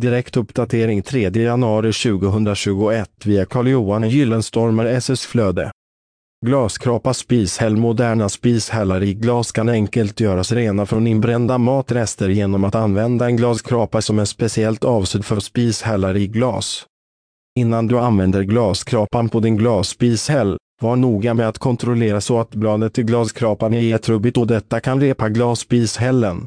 Direkt uppdatering 3 januari 2021 via Carl-Johan Gyllenstormer SS Flöde. Glaskrapa spishäll Moderna spishällar i glas kan enkelt göras rena från inbrända matrester genom att använda en glaskrapa som är speciellt avsedd för spishällar i glas. Innan du använder glaskrapan på din glasspishäll, var noga med att kontrollera så att bladet i glaskrapan är trubbigt och detta kan repa glasspishällen.